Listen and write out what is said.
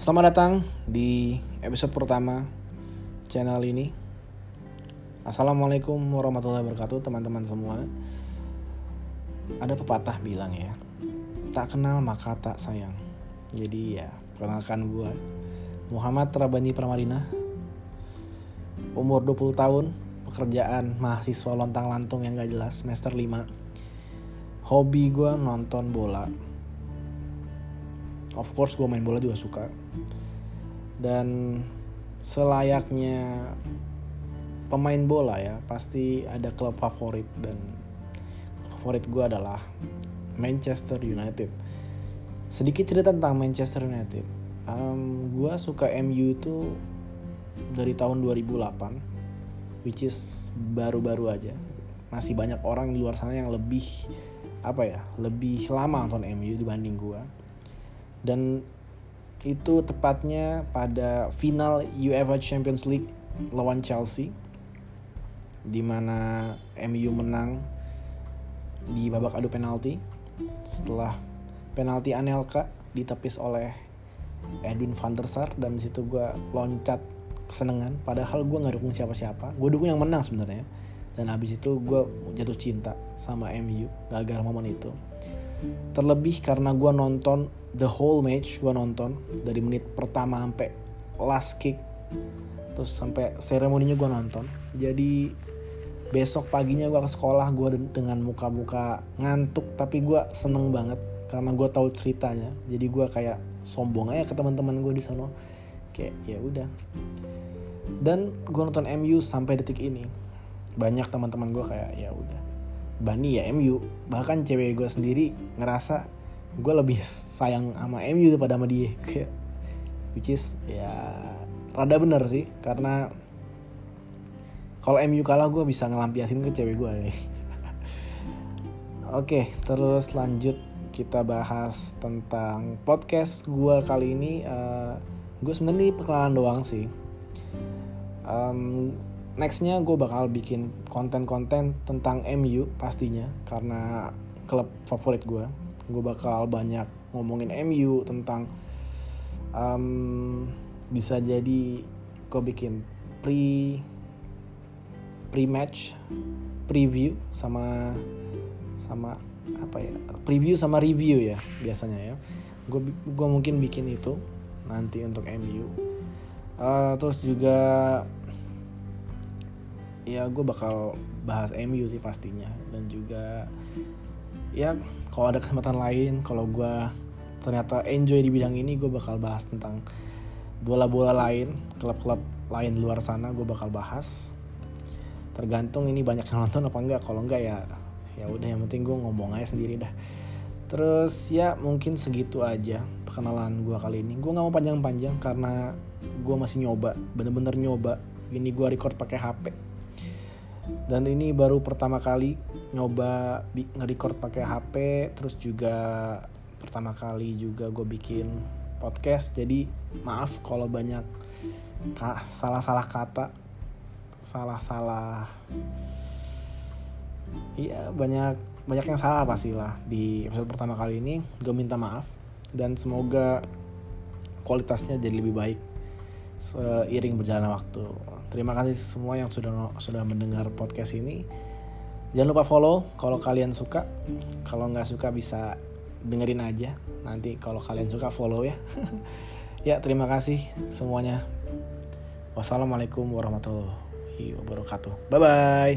Selamat datang di episode pertama channel ini. Assalamualaikum warahmatullahi wabarakatuh teman-teman semua. Ada pepatah bilang ya, tak kenal maka tak sayang. Jadi ya, perkenalkan gue Muhammad Rabani Pramadina. Umur 20 tahun, pekerjaan mahasiswa lontang-lantung yang gak jelas, semester 5. Hobi gue nonton bola, of course gue main bola juga suka. Dan selayaknya pemain bola ya pasti ada klub favorit dan favorit gue adalah Manchester United. Sedikit cerita tentang Manchester United. Um, gue suka MU itu dari tahun 2008 which is baru-baru aja. Masih banyak orang di luar sana yang lebih apa ya lebih lama nonton MU dibanding gue dan itu tepatnya pada final UEFA Champions League lawan Chelsea di mana MU menang di babak adu penalti setelah penalti Anelka ditepis oleh Edwin van der Sar dan di situ gue loncat kesenangan. Padahal gue nggak dukung siapa-siapa. Gue dukung yang menang sebenarnya. Dan habis itu gue jatuh cinta sama MU gara-gara momen itu terlebih karena gue nonton the whole match gue nonton dari menit pertama sampai last kick terus sampai seremoninya gue nonton. Jadi besok paginya gue ke sekolah gue dengan muka-muka ngantuk tapi gue seneng banget karena gue tahu ceritanya. Jadi gue kayak sombong aja ke teman-teman gue di sana. Kayak ya udah. Dan gue nonton MU sampai detik ini. Banyak teman-teman gue kayak ya udah Bani ya MU bahkan cewek gue sendiri ngerasa gue lebih sayang sama MU daripada sama dia. Which is ya rada bener sih. Karena kalau MU kalah gue bisa ngelampiasin ke cewek gue oke terus lanjut kita bahas tentang podcast gue kali ini. Uh, gue sebenarnya perkenalan doang sih. Um, nextnya gue bakal bikin konten-konten tentang MU pastinya karena klub favorit gue gue bakal banyak ngomongin MU tentang um, bisa jadi gue bikin pre pre match preview sama sama apa ya preview sama review ya biasanya ya. Gue gue mungkin bikin itu nanti untuk MU uh, terus juga ya gue bakal bahas MU sih pastinya. Dan juga ya kalau ada kesempatan lain kalau gue ternyata enjoy di bidang ini gue bakal bahas tentang bola-bola lain klub-klub lain luar sana gue bakal bahas. Tergantung ini banyak yang nonton apa enggak. Kalau enggak ya ya udah yang penting gue ngomong aja sendiri dah. Terus ya mungkin segitu aja perkenalan gue kali ini. Gue nggak mau panjang-panjang karena gue masih nyoba bener-bener nyoba. Ini gue record pakai HP dan ini baru pertama kali nyoba nge-record pakai HP terus juga pertama kali juga gue bikin podcast. Jadi maaf kalau banyak salah-salah kata salah-salah iya banyak banyak yang salah pastilah di episode pertama kali ini. Gue minta maaf dan semoga kualitasnya jadi lebih baik seiring berjalan waktu Terima kasih semua yang sudah sudah mendengar podcast ini. Jangan lupa follow kalau kalian suka. Kalau nggak suka bisa dengerin aja. Nanti kalau kalian suka follow ya. ya terima kasih semuanya. Wassalamualaikum warahmatullahi wabarakatuh. Bye bye.